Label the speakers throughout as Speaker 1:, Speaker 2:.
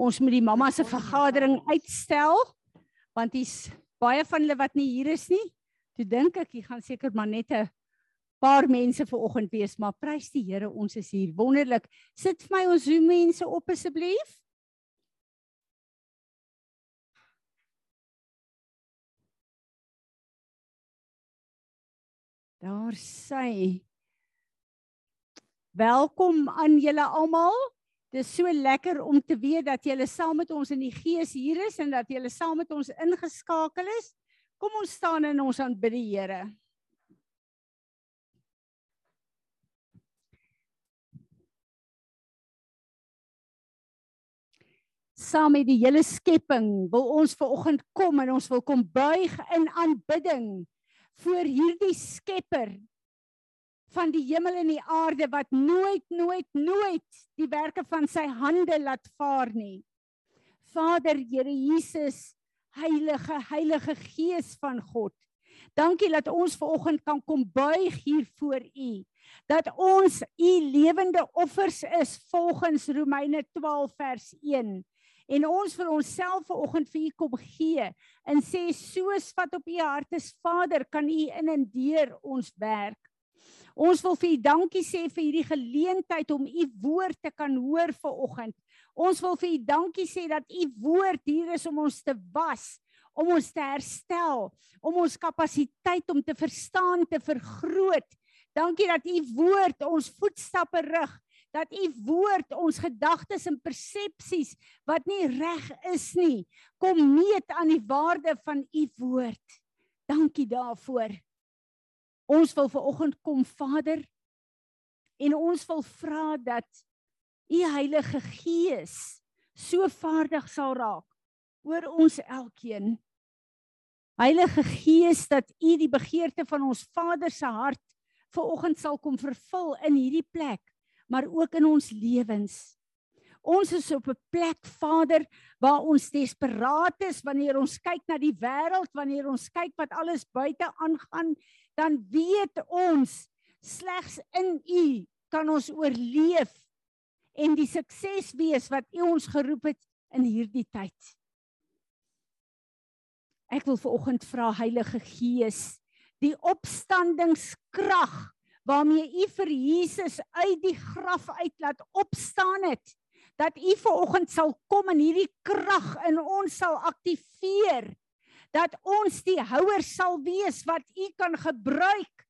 Speaker 1: Ons moet die mamma se vergadering uitstel want hier's baie van hulle wat nie hier is nie. Toe dink ek, hier gaan seker maar net 'n paar mense vanoggend wees, maar prys die Here, ons is hier. Wonderlik. Sit vir my ons Zoom mense op asseblief. Daar sê Welkom aan julle almal. Dit is so lekker om te weet dat julle saam met ons in die gees hier is en dat julle saam met ons ingeskakel is. Kom ons staan en ons aanbid die Here. Saam met die hele skepping wil ons ver oggend kom en ons wil kom buig in aanbidding voor hierdie Skepper van die hemel en die aarde wat nooit nooit nooit die werke van sy hande laat vaar nie. Vader Here Jesus, Heilige Heilige Gees van God. Dankie dat ons ver oggend kan kom buig hier voor U. Dat ons U lewende offers is volgens Romeine 12 vers 1 en ons vir onsself vanoggend vir u kom gee en sê soos wat op u hart is Vader kan u in en deur ons werk. Ons wil vir u dankie sê vir hierdie geleentheid om u woord te kan hoor vanoggend. Ons wil vir u dankie sê dat u woord hier is om ons te was, om ons te herstel, om ons kapasiteit om te verstaan te vergroot. Dankie dat u woord ons voetstappe rig dat u woord ons gedagtes en persepsies wat nie reg is nie kom meet aan die waarde van u woord. Dankie daarvoor. Ons wil ver oggend kom Vader en ons wil vra dat u Heilige Gees so vaardig sal raak oor ons elkeen. Heilige Gees dat u die begeerte van ons Vader se hart ver oggend sal kom vervul in hierdie plek maar ook in ons lewens. Ons is op 'n plek Vader waar ons desperaat is wanneer ons kyk na die wêreld, wanneer ons kyk wat alles buite aangaan, dan weet ons slegs in U kan ons oorleef en die sukses wees wat U ons geroep het in hierdie tyd. Ek wil ver oggend vra Heilige Gees, die opstandingskrag waarmee u vir Jesus uit die graf uit laat opstaan het dat u vanoggend sal kom en hierdie krag in ons sal aktiveer dat ons die houer sal wees wat u kan gebruik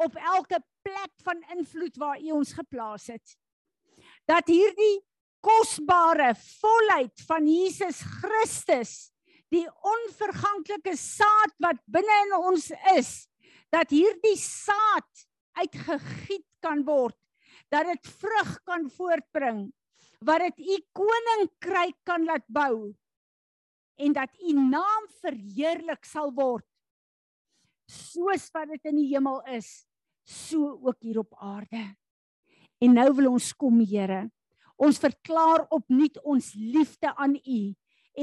Speaker 1: op elke plek van invloed waar u ons geplaas het. Dat hierdie kosbare volheid van Jesus Christus die onverganklike saad wat binne in ons is dat hierdie saad uitgegiet kan word dat dit vrug kan voortbring wat dit u koninkryk kan laat bou en dat u naam verheerlik sal word soos wat dit in die hemel is so ook hier op aarde en nou wil ons kom Here ons verklaar opnuut ons liefde aan u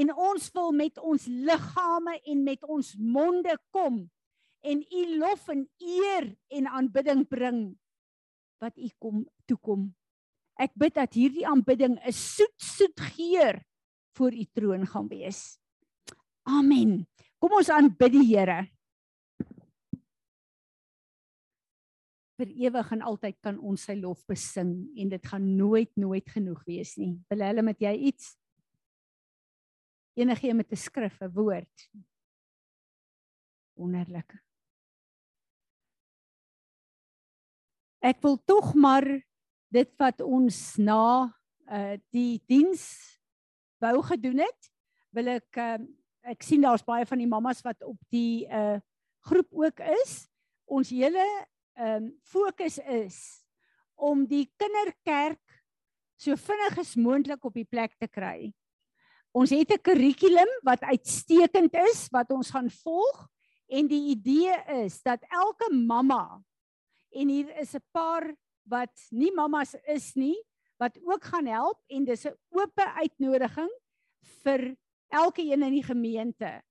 Speaker 1: en ons wil met ons liggame en met ons monde kom en u lof en eer en aanbidding bring wat u kom toekom. Ek bid dat hierdie aanbidding 'n soet soet geur voor u troon gaan wees. Amen. Kom ons aanbid die Here. vir ewig en altyd kan ons sy lof besing en dit gaan nooit nooit genoeg wees nie. Wil hulle met jy iets? Enige een met 'n skrif, 'n woord. Wonderlik. ek wil tog maar dit wat ons na uh die diens wou gedoen het wil ek uh, ek sien daar's baie van die mammas wat op die uh groep ook is. Ons hele ehm um, fokus is om die kinderkerk so vinnig as moontlik op die plek te kry. Ons het 'n kurrikulum wat uitstekend is wat ons gaan volg. En die idee is dat elke mamma en hier is 'n paar wat nie mammas is nie wat ook gaan help. En dis 'n oop uitnodiging vir elke een in die gemeente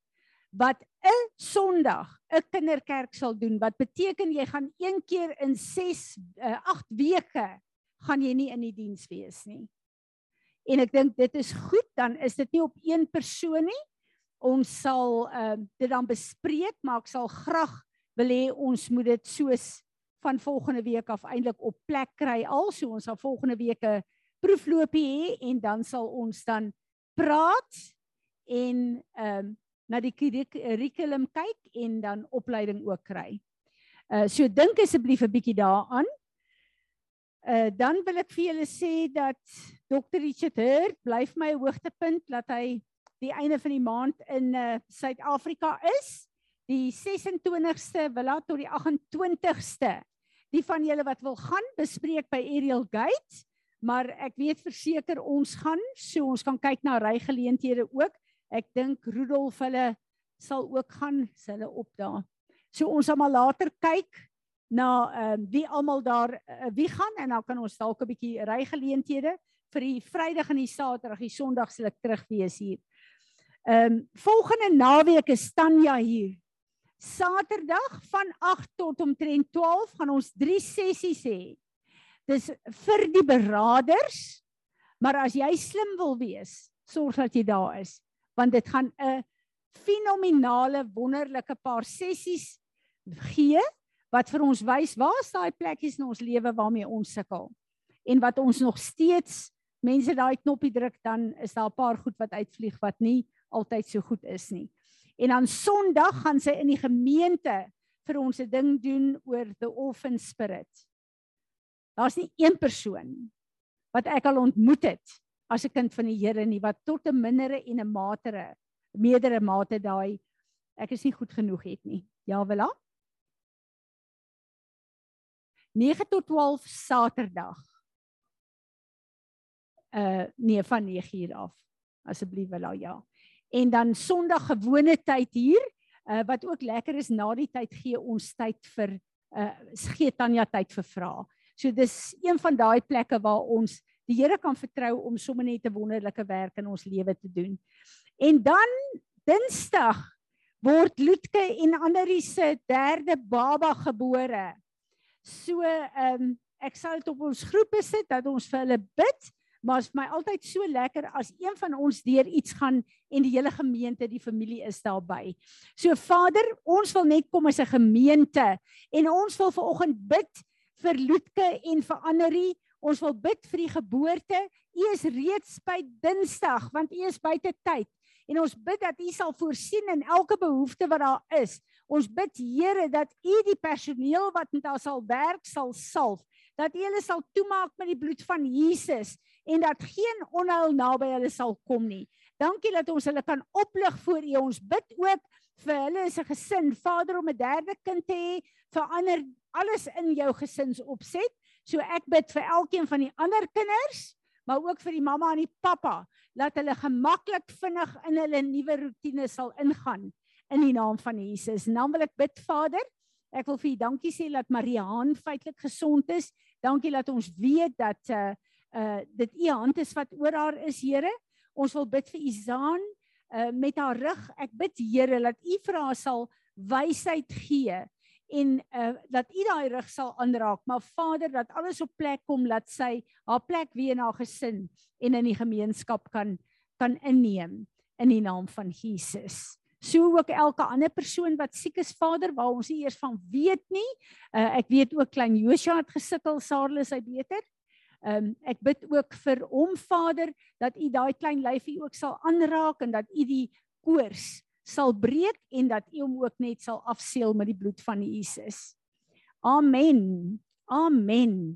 Speaker 1: wat 'n Sondag 'n kinderkerk sal doen wat beteken jy gaan een keer in 6 uh, 8 weke gaan jy nie in die diens wees nie. En ek dink dit is goed, dan is dit nie op een persoon nie. Ons sal uh, dit dan bespreek, maar ek sal graag wil hê ons moet dit soos van volgende week af eintlik op plek kry al. So ons sal volgende week 'n proefloopie hê en dan sal ons dan praat en ehm um, na die curriculum kyk en dan opleiding ook kry. Uh so dink asseblief 'n bietjie daaraan. Uh dan wil ek vir julle sê dat Dr. Richard Hurt bly my hoogtepunt dat hy die einde van die maand in uh Suid-Afrika is. Die 26ste wil laat tot die 28ste. Die van julle wat wil gaan bespreek by Ariel Gate, maar ek weet verseker ons gaan, so ons kan kyk na rygeleenthede ook. Ek dink Rudolf hulle sal ook gaan, hulle op daar. So ons sal maar later kyk na ehm uh, wie almal daar uh, wie gaan en dan kan ons dalk 'n bietjie rygeleenthede vir die Vrydag en die Saterdag, die Sondag sal ek terug wees hier. Ehm um, volgende naweek is Tanya hier. Saterdag van 8 tot omtrent 12 gaan ons 3 sessies hê. Dis vir die beraders. Maar as jy slim wil wees, sorg dat jy daar is want dit gaan 'n fenominale wonderlike paar sessies gee wat vir ons wys waar is daai plekkies in ons lewe waarmee ons sukkel en wat ons nog steeds mense daai knoppie druk dan is daar 'n paar goed wat uitvlieg wat nie altyd so goed is nie. En dan Sondag gaan sy in die gemeente vir ons 'n ding doen oor the orphan spirit. Daar's nie een persoon wat ek al ontmoet het as 'n kind van die Here nie wat tot 'n mindere en 'n matere meerdere mate daai ek is nie goed genoeg het nie. Ja, wela. 9 tot 12 Saterdag. Uh nee, van 9 uur af. Asseblief wela ja. En dan Sondag gewone tyd hier, uh wat ook lekker is na die tyd gee ons tyd vir uh gee Tanya tyd vir vrae. So dis een van daai plekke waar ons die Here kan vertrou om sommer net 'n wonderlike werk in ons lewe te doen. En dan Dinsdag word Loetke en Anderie se derde baba gebore. So ehm um, ek sal dit op ons groepe sit dat ons vir hulle bid, maar is vir my altyd so lekker as een van ons deur iets gaan en die hele gemeente, die familie is daarbey. So Vader, ons wil net kom as 'n gemeente en ons wil vanoggend bid vir Loetke en vir Anderie Ons wil bid vir die geboorte. U is reeds by Dinsdag want u is buite tyd. En ons bid dat u sal voorsien in elke behoefte wat daar is. Ons bid Here dat u die personeel wat met haar sal werk sal salf. Dat u hulle sal toemaak met die bloed van Jesus en dat geen onheil naby hulle sal kom nie. Dankie dat ons hulle kan oplig voor u. Ons bid ook vir hulle as 'n gesin, Vader om 'n derde kind te hê, verander alles in jou gesinsopset. So ek bid vir elkeen van die ander kinders, maar ook vir die mamma en die pappa, dat hulle gemaklik vinnig in hulle nuwe rotine sal ingaan in die naam van Jesus. En dan wil ek bid Vader, ek wil vir U dankie sê dat Mariaan feitelik gesond is. Dankie dat ons weet dat uh uh dit U hand is wat oor haar is, Here. Ons wil bid vir Izaan uh met haar rug. Ek bid Here dat U vir haar sal wysheid gee en uh, dat u daai rug sal aanraak maar Vader dat alles op plek kom dat sy haar plek weer in haar gesin en in die gemeenskap kan kan inneem in die naam van Jesus. So ook elke ander persoon wat siek is Vader waar ons nie eers van weet nie. Uh, ek weet ook klein Joshua het gesukkel, Sarel is hy beter. Ehm um, ek bid ook vir hom Vader dat u daai klein lyfie ook sal aanraak en dat u die koors sal breek en dat U hom ook net sal afseël met die bloed van Jesus. Amen. Amen.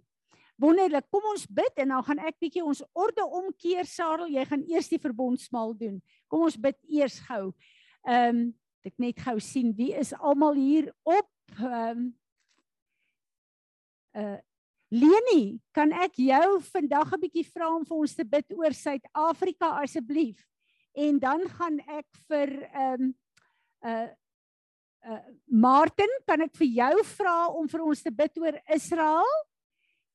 Speaker 1: Wonderlik. Kom ons bid en dan gaan ek bietjie ons orde omkeer Sarel. Jy gaan eers die verbondsmaal doen. Kom ons bid eers gou. Ehm um, ek net gou sien wie is almal hier op ehm um, uh Leni, kan ek jou vandag 'n bietjie vra om vir ons te bid oor Suid-Afrika asseblief? En dan gaan ek vir ehm um, uh uh Martin, kan ek vir jou vra om vir ons te bid oor Israel?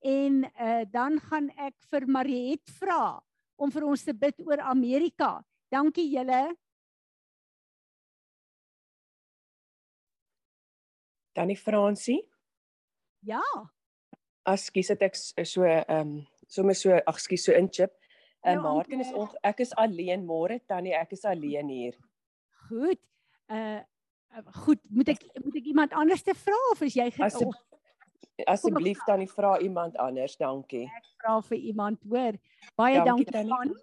Speaker 1: En uh dan gaan ek vir Mariet vra om vir ons te bid oor Amerika. Dankie julle.
Speaker 2: Tannie Fransie?
Speaker 1: Ja.
Speaker 2: Dit ek so ehm um, sommer so ag skus so inchip. En Martin is on, ek is alleen môre tannie, ek is alleen hier.
Speaker 1: Goed. Uh goed, moet ek moet ek iemand anders te vra of is jy
Speaker 2: Aseb, asseblief tannie vra iemand anders, dankie.
Speaker 1: Ek vra vir iemand, hoor. Baie dankie, dankie tannie.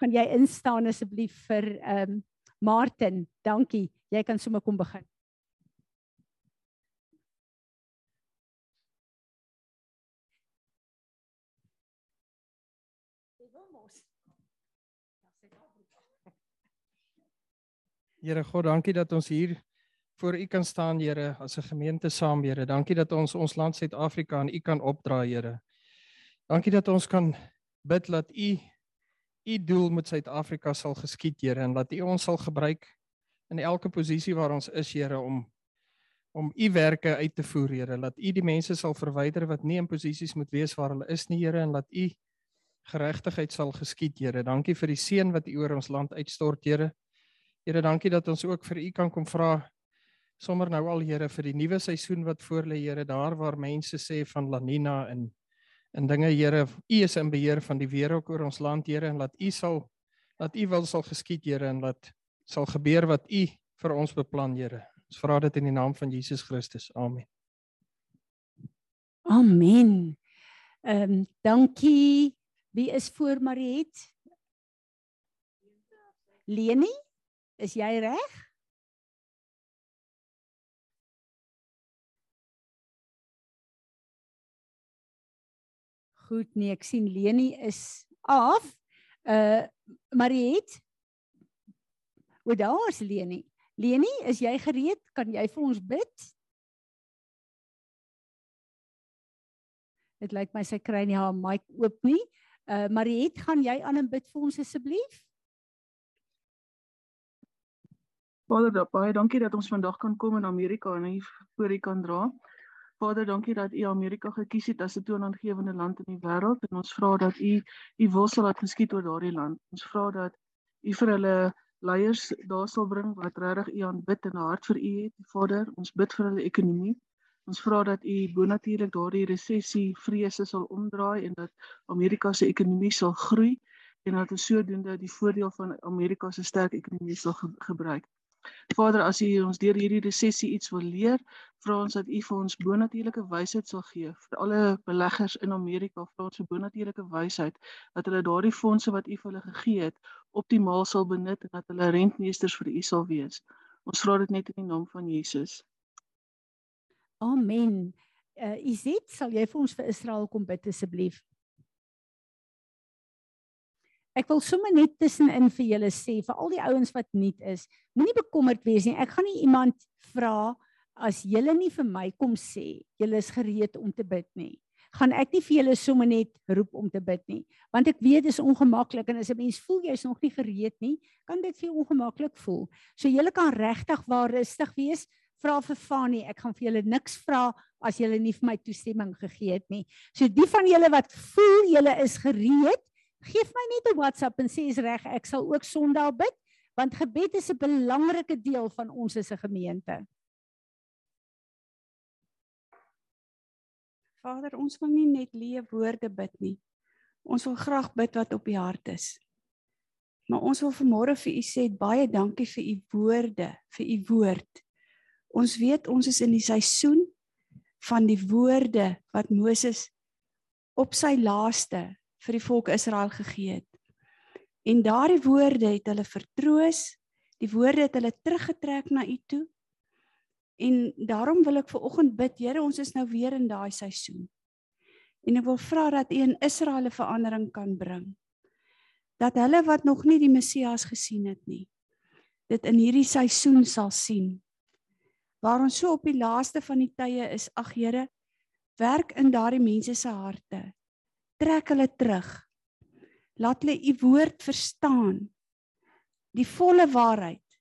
Speaker 1: Gaan jy instaan asseblief vir ehm um, Martin? Dankie. Jy kan sommer kom begin.
Speaker 3: Here God, dankie dat ons hier voor U kan staan, Here, as 'n gemeente saam, Here. Dankie dat ons ons land Suid-Afrika aan U kan opdra, Here. Dankie dat ons kan bid dat U U doel met Suid-Afrika sal geskied, Here, en dat U ons sal gebruik in elke posisie waar ons is, Here, om om U werke uit te voer, Here. Laat U die mense sal verwyder wat nie in posisies moet wees waar hulle is nie, Here, en laat U geregtigheid sal geskied, Here. Dankie vir die seën wat U oor ons land uitstort, Here. Here, dankie dat ons ook vir U kan kom vra sommer nou al Here vir die nuwe seisoen wat voor lê, Here, daar waar mense sê van La Nina en en dinge, Here, U is in beheer van die weer ook oor ons land, Here, en laat U sal laat U wil sal geskied, Here, en laat sal gebeur wat U vir ons beplan, Here. Ons vra dit in die naam van Jesus Christus. Amen.
Speaker 1: Amen. Ehm um, dankie. Wie is voor Mariet? Leni? Is jy reg? Goed, nee, ek sien Leni is af. Uh Mariet. Hoe daar is Leni? Leni, is jy gereed? Kan jy vir ons bid? Dit lyk my sy kry nie haar mic oop nie. Uh Mariet, gaan jy aan en bid vir ons asseblief?
Speaker 4: Vader, baie dankie dat ons vandag kan kom in Amerika en hier voor U kan dra. Vader, dankie dat U Amerika gekies het as 'n toonaangewende land in die wêreld en ons vra dat U U wil sal laat geskied oor daardie land. Ons vra dat U vir hulle leiers daar sal bring wat regtig U aanbid en 'n hart vir U het. Vader, ons bid vir hulle ekonomie. Ons vra dat U bonatuurlik daardie resessie vrese sal omdraai en dat Amerika se ekonomie sal groei en dat ons sodoende die voordeel van Amerika se sterk ekonomie sal ge gebruik. Vader, as U ons deur hierdie resessie iets wil leer, vra ons dat U vir ons bonatuurlike wysheid sal gee vir alle beleggers in Amerika, vra ons vir bonatuurlike wysheid dat hulle daardie fondse wat U vir hulle gegee het, optimaal sal benut en dat hulle rentmeesters vir U sal wees. Ons vra dit net in die naam van Jesus.
Speaker 1: Amen. Uh, Izet, sal jy vir ons vir Israel kom bid asseblief? Ek wil sommer net tussenin vir julle sê vir al die ouens wat nuut is, moenie bekommerd wees nie. Ek gaan nie iemand vra as julle nie vir my kom sê julle is gereed om te bid nie. Gaan ek nie vir julle sommer net roep om te bid nie, want ek weet dit is ongemaklik en as 'n mens voel jy's nog nie gereed nie, kan dit vir jou ongemaklik voel. So julle kan regtig waar rustig wees. Vra vir Fanie, ek gaan vir julle niks vra as julle nie vir my toestemming gegee het nie. So die van julle wat voel julle is gereed, Geef my net 'n WhatsApp en sê is reg, ek sal ook Sondag bid, want gebed is 'n belangrike deel van ons as 'n gemeente.
Speaker 5: Vader, ons wil nie net leë woorde bid nie. Ons wil graag bid wat op die hart is. Maar ons wil vanmôre vir u sê baie dankie vir u woorde, vir u woord. Ons weet ons is in die seisoen van die woorde wat Moses op sy laaste vir die volk Israel gegee het. En daardie woorde het hulle vertroos. Die woorde het hulle teruggetrek na U toe. En daarom wil ek vir oggend bid, Here, ons is nou weer in daai seisoen. En ek wil vra dat U in Israel 'n verandering kan bring. Dat hulle wat nog nie die Messias gesien het nie, dit in hierdie seisoen sal sien. Waar ons so op die laaste van die tye is, ag Here, werk in daardie mense se harte trek hulle terug. Laat hulle u woord verstaan. Die volle waarheid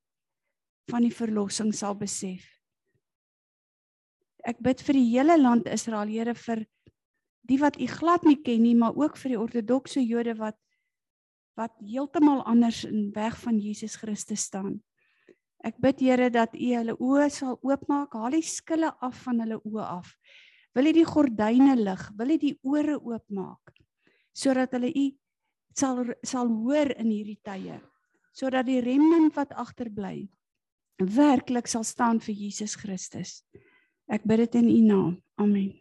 Speaker 5: van die verlossing sal besef. Ek bid vir die hele land Israel, Here vir die wat u glad nie ken nie, maar ook vir die ortodokse Jode wat wat heeltemal anders in weg van Jesus Christus staan. Ek bid Here dat u hulle oë sal oopmaak, haal die skille af van hulle oë af. Wil U die gordyne lig? Wil U die ore oopmaak sodat hulle U sal sal hoor in hierdie tye sodat die remnant wat agterbly werklik sal staan vir Jesus Christus. Ek bid dit in U naam. Amen.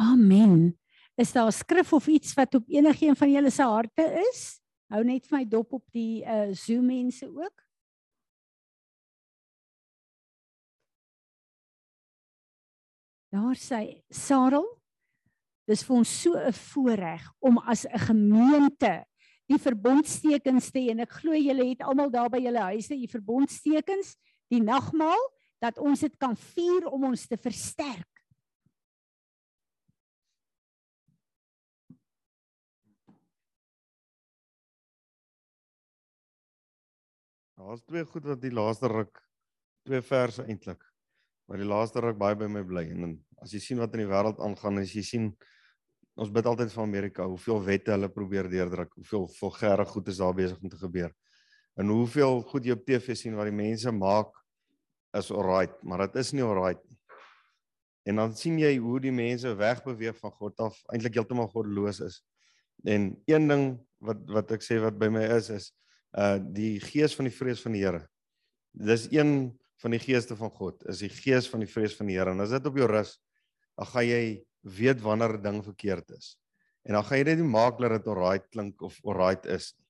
Speaker 1: Amen. Is daar 'n skrif of iets wat op enigiemand van julle se harte is? Hou net vir my dop op die uh Zoom mense ook. Daar sê Sarel, dis vir ons so 'n voorreg om as 'n gemeente die verbondstekens te en ek glo julle het almal daar by julle huise die verbondstekens, die nagmaal dat ons dit kan vier om ons te versterk.
Speaker 6: Daar's twee goed wat die laaste ruk twee verse eintlik. Maar die laaste ruk baie by my bly en, en as jy sien wat in die wêreld aangaan, as jy sien ons bid altyd van Amerika, hoeveel wette hulle probeer deurdruk, hoeveel vulgêre goed is daar besig om te gebeur. En hoeveel goed jy op TV sien wat die mense maak is alright, maar dit is nie alright nie. En dan sien jy hoe die mense wegbeweeg van God af, eintlik heeltemal goddeloos is. En een ding wat wat ek sê wat by my is is uh die gees van die vrees van die Here. Dis een van die geeste van God, is die gees van die vrees van die Here. En as dit op jou rus, dan gaan jy weet wanneer 'n ding verkeerd is. En dan gaan jy net nie maak dat dit alright klink of alright is nie.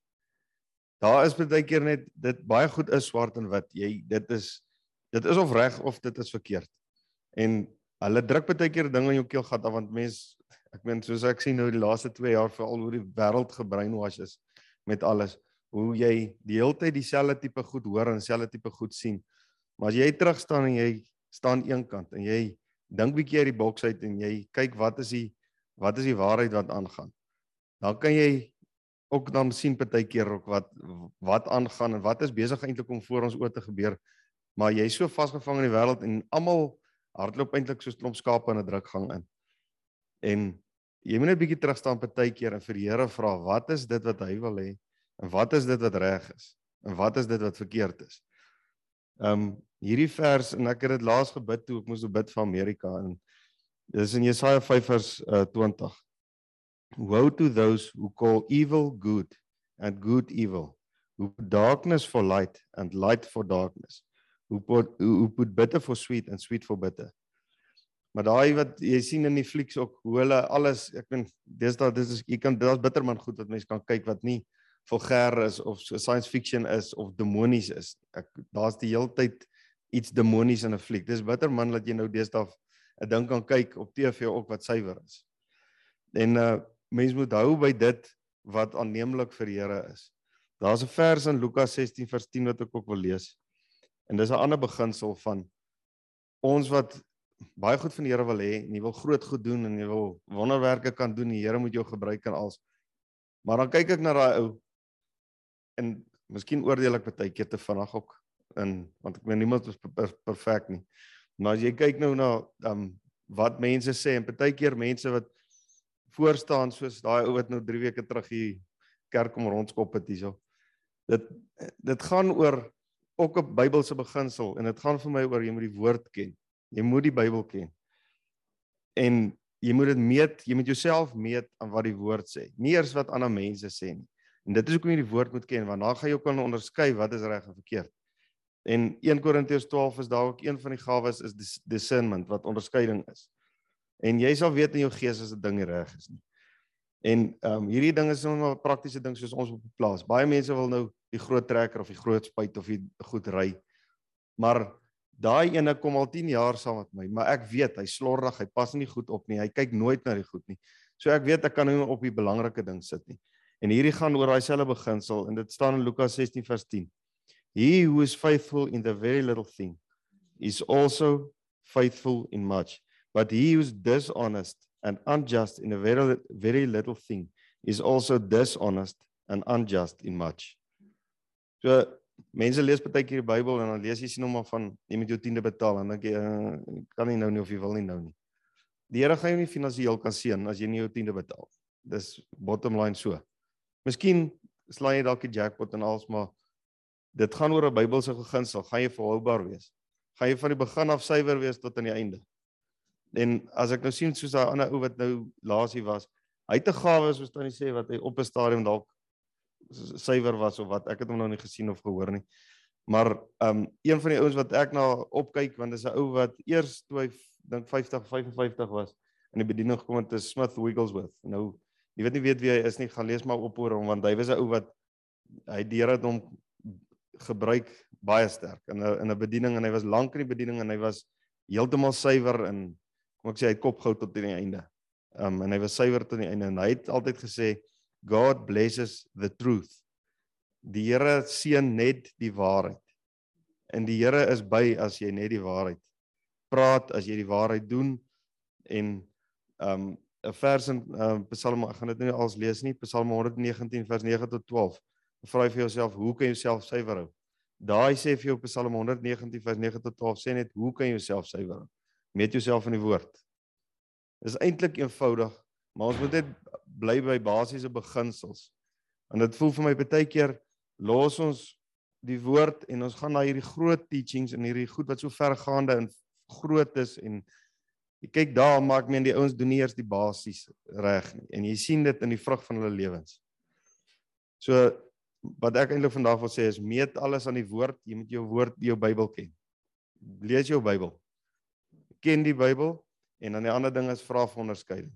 Speaker 6: Daar is baie keer net dit baie goed is swart en wit. Jy dit is dit is of reg of dit is verkeerd. En hulle druk baie keer dinge in jou keel gat af want mens ek meen soos ek sien nou die laaste 2 jaar veral hoe die wêreld gebrainwash is met alles hoe jy die hele tyd dieselfde tipe goed hoor en dieselfde tipe goed sien. Maar as jy terug staan en jy staan een kant en jy dink bietjie uit die boks uit en jy kyk wat is die wat is die waarheid wat aangaan. Dan kan jy ook dan sien partykeer ook wat wat aangaan en wat is besig eintlik om voor ons oë te gebeur. Maar jy's so vasgevang in die wêreld en almal hardloop eintlik soos klomp skape in 'n drukgang in. En jy moet net bietjie terug staan partykeer en vir die Here vra, wat is dit wat hy wil hê? En wat is dit wat reg is? En wat is dit wat verkeerd is? Um hierdie vers en ek het dit laas gebid toe ek moes bid vir Amerika en dis in Jesaja 5 vers uh, 20. Woe to those who call evil good and good evil, who put darkness for light and light for darkness, who put who put bitter for sweet and sweet for bitter. Maar daai wat jy sien in die flieks ook hoe hulle alles ek meen dis daar dis is jy kan daar's bitterman goed wat mense kan kyk wat nie vulgêr is of so science fiction is of demonies is. Ek daar's die heeltyd iets demonies in 'n fliek. Dis bitter man dat jy nou deesdae 'n ding kan kyk op TV ook wat suiwer is. En uh mense moet hou by dit wat aanneemlik vir die Here is. Daar's 'n vers in Lukas 16 vers 10 wat ek ook wil lees. En dis 'n ander beginsel van ons wat baie goed van die Here wil hê en jy wil groot goed doen en jy wil wonderwerke kan doen, die Here moet jou gebruik en als. Maar dan kyk ek na daai ou en miskien oordeel ek baie keer te vinnig ook in want ek meen niemand is perfek nie. Maar as jy kyk nou na um wat mense sê en baie keer mense wat voor staan soos daai ou wat nou 3 weke terug hier kerk om rondskop het hierso. Dit dit gaan oor ook 'n Bybelse beginsel en dit gaan vir my oor jy moet die woord ken. Jy moet die Bybel ken. En jy moet dit meet, jy moet jouself meet aan wat die woord sê. Nie eers wat ander mense sê nie. En dit is hoekom jy die woord moet ken want dan gaan jy ook kan onderskei wat is reg en verkeerd. En 1 Korintiërs 12 is daar ook een van die gawes is discernment wat onderskeiding is. En jy sal weet in jou gees as 'n ding reg is nie. En ehm um, hierdie ding is nou 'n praktiese ding soos ons op die plaas. Baie mense wil nou die groot trekker of die groot spuit of die goed ry. Maar daai ene kom al 10 jaar saam met my, maar ek weet hy slordig, hy pas nie goed op nie. Hy kyk nooit na die goed nie. So ek weet ek kan hom op die belangrike ding sit nie. En hierdie gaan oor daai selfe beginsel en dit staan in Lukas 16 vers 10. He who is faithful in the very little thing is also faithful in much. But he who is dishonest and unjust in a very very little thing is also dishonest and unjust in much. So mense lees baie keer die Bybel en dan lees jy sien hom maar van jy moet jou tiende betaal en dan jy uh, kan nie nou nie of jy wil nie nou nie. Die Here gaan jou nie finansiëel kan seën as jy nie jou tiende betaal. Dis bottom line so. Miskien slaan jy dalk die jackpot en alles maar dit gaan oor 'n Bybelse beginsel. Gaan jy volhoubaar wees? Gaan jy van die begin af suiwer wees tot aan die einde? En as ek nou sien soos daai ander ou wat nou laasie was, Hy het 'n gawe soos tannie sê wat hy op 'n stadium dalk suiwer was of wat ek het hom nog nie gesien of gehoor nie. Maar um een van die ouens wat ek na opkyk want dis 'n ou wat eers toe hy dink 50 55 was in die bediening gekom het te Smith Wigglesworth. Nou jy weet nie weet wie hy is nie, gaan lees maar op oor hom want hy was 'n ou wat hy Here het hom gebruik baie sterk in 'n in 'n bediening en hy was lank in die bediening en hy was heeltemal suiwer en kom ek sê hy het kop gehou tot die einde. Um en hy was suiwer tot die einde en hy het altyd gesê God blesses the truth. Die Here seën net die waarheid. En die Here is by as jy net die waarheid praat, as jy die waarheid doen en um 'n vers in um, Psalm ek gaan dit nie als lees nie, Psalm 119 vers 9 tot 12 vra vir jouself, hoe kan jy jouself suiwer hou? Daai sê vir jou Psalm 119 vers 9 tot 12 sê net hoe kan jy jouself suiwer hou? Meet jouself in die woord. Dis eintlik eenvoudig, maar ons moet net bly by basiese beginsels. En dit voel vir my baie keer los ons die woord en ons gaan na hierdie groot teachings en hierdie goed wat so vergaande en groot is en jy kyk daar maar ek meen die ouens doen nie eers die basies reg nie en jy sien dit in die vrug van hulle lewens. So wat ek eintlik vandag wil sê is meet alles aan die woord. Jy moet jou woord, jou Bybel ken. Lees jou Bybel. Ken die Bybel en dan die ander ding is vra vir onderskeiding.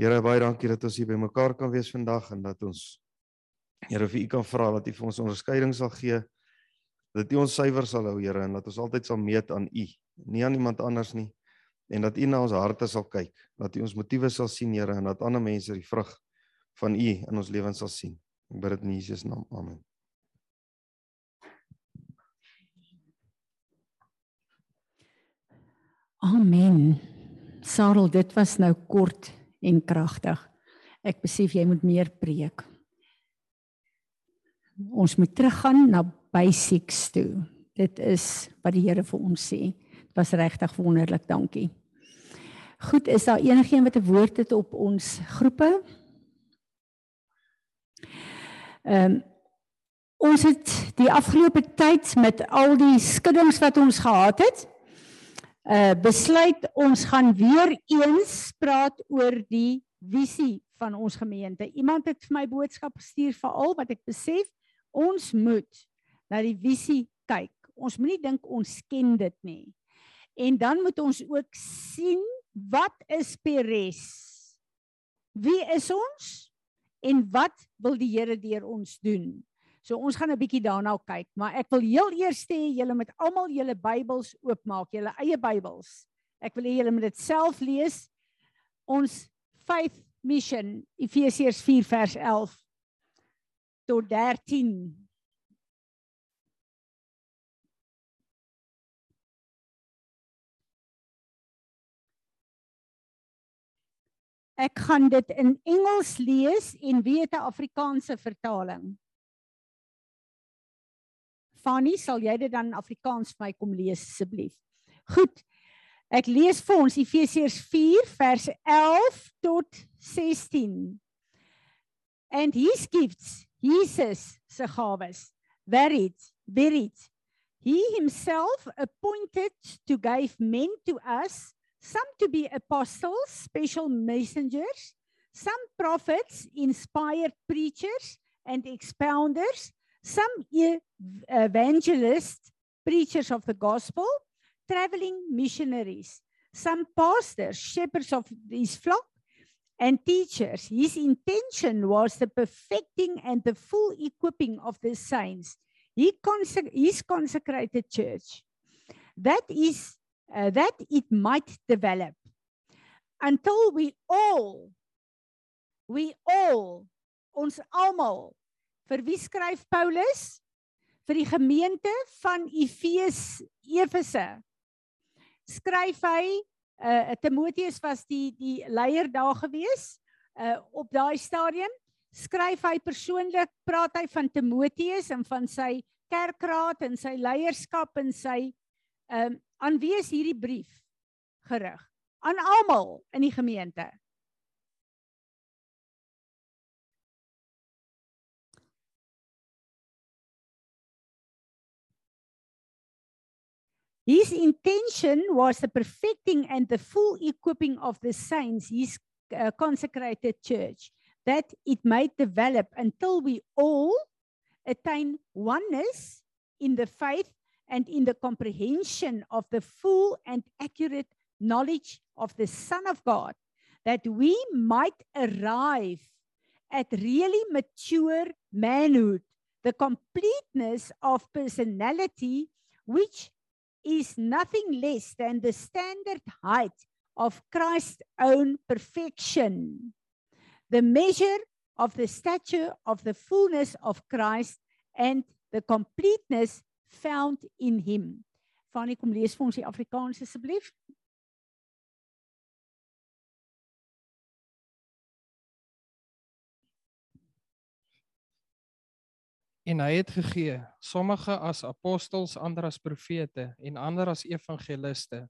Speaker 6: Here baie dankie dat ons hier bymekaar kan wees vandag en dat ons Here vir u kan vra dat u vir ons onderskeiding sal gee. Dat u ons suiwer sal hou Here en dat ons altyd sal meet aan u, nie aan iemand anders nie. En dat u na ons harte sal kyk, dat u ons motiewe sal sien Here en dat ander mense die vrug van U in ons lewens sal sien. Ek bid dit in Jesus naam. Amen.
Speaker 1: Amen. Sarel, dit was nou kort en kragtig. Ek besef jy moet meer preek. Ons moet teruggaan na basics toe. Dit is wat die Here vir ons sê. Dit was regtig wonderlik. Dankie. Goed, is daar enigiemand wat 'n woord het op ons groepe? Ehm um, ons het die afgelope tyd met al die skuddings wat ons gehad het, uh besluit ons gaan weer eens praat oor die visie van ons gemeente. Iemand het vir my boodskap gestuur veral wat ek besef ons moet na die visie kyk. Ons moenie dink ons ken dit nie. En dan moet ons ook sien wat is Peres? Wie is ons? En wat wil die Here deur ons doen? So ons gaan 'n bietjie daarna kyk, maar ek wil heel eers hê julle moet almal julle Bybels oopmaak, julle eie Bybels. Ek wil hê julle moet dit self lees. Ons faith mission Efesiërs 4 vers 11 tot 13. Ek gaan dit in Engels lees en wie het 'n Afrikaanse vertaling? Fanny, sal jy dit dan in Afrikaans vir my kom lees asseblief? Goed. Ek lees vir ons Efesiërs 4 vers 11 tot 16. And his gifts, Jesus se gawes, varied, varied. He himself appointed to give men to us some to be apostles, special messengers, some prophets, inspired preachers and expounders, some evangelists, preachers of the gospel, traveling missionaries, some pastors, shepherds of his flock, and teachers. His intention was the perfecting and the full equipping of the saints. He his consecrated church. That is uh, that it might develop. Until we all we all ons almal vir wie skryf Paulus? Vir die gemeente van Efes Efese. Skryf hy uh Timoteus was die die leier daar gewees uh op daai stadium. Skryf hy persoonlik praat hy van Timoteus en van sy kerkraad en sy leierskap en sy um, aan wie is hierdie brief gerig? Aan almal in die gemeente. His intention was the perfecting and the full equipping of the saints, his uh, consecrated church, that it might develop until we all attain oneness in the faith and in the comprehension of the full and accurate knowledge of the Son of God, that we might arrive at really mature manhood, the completeness of personality, which is nothing less than the standard height of Christ's own perfection, the measure of the stature of the fullness of Christ and the completeness found in him. Fanny kom lees vir ons die Afrikaans asseblief.
Speaker 3: En hy het gegee sommige as apostels, ander as profete en ander as evangeliste,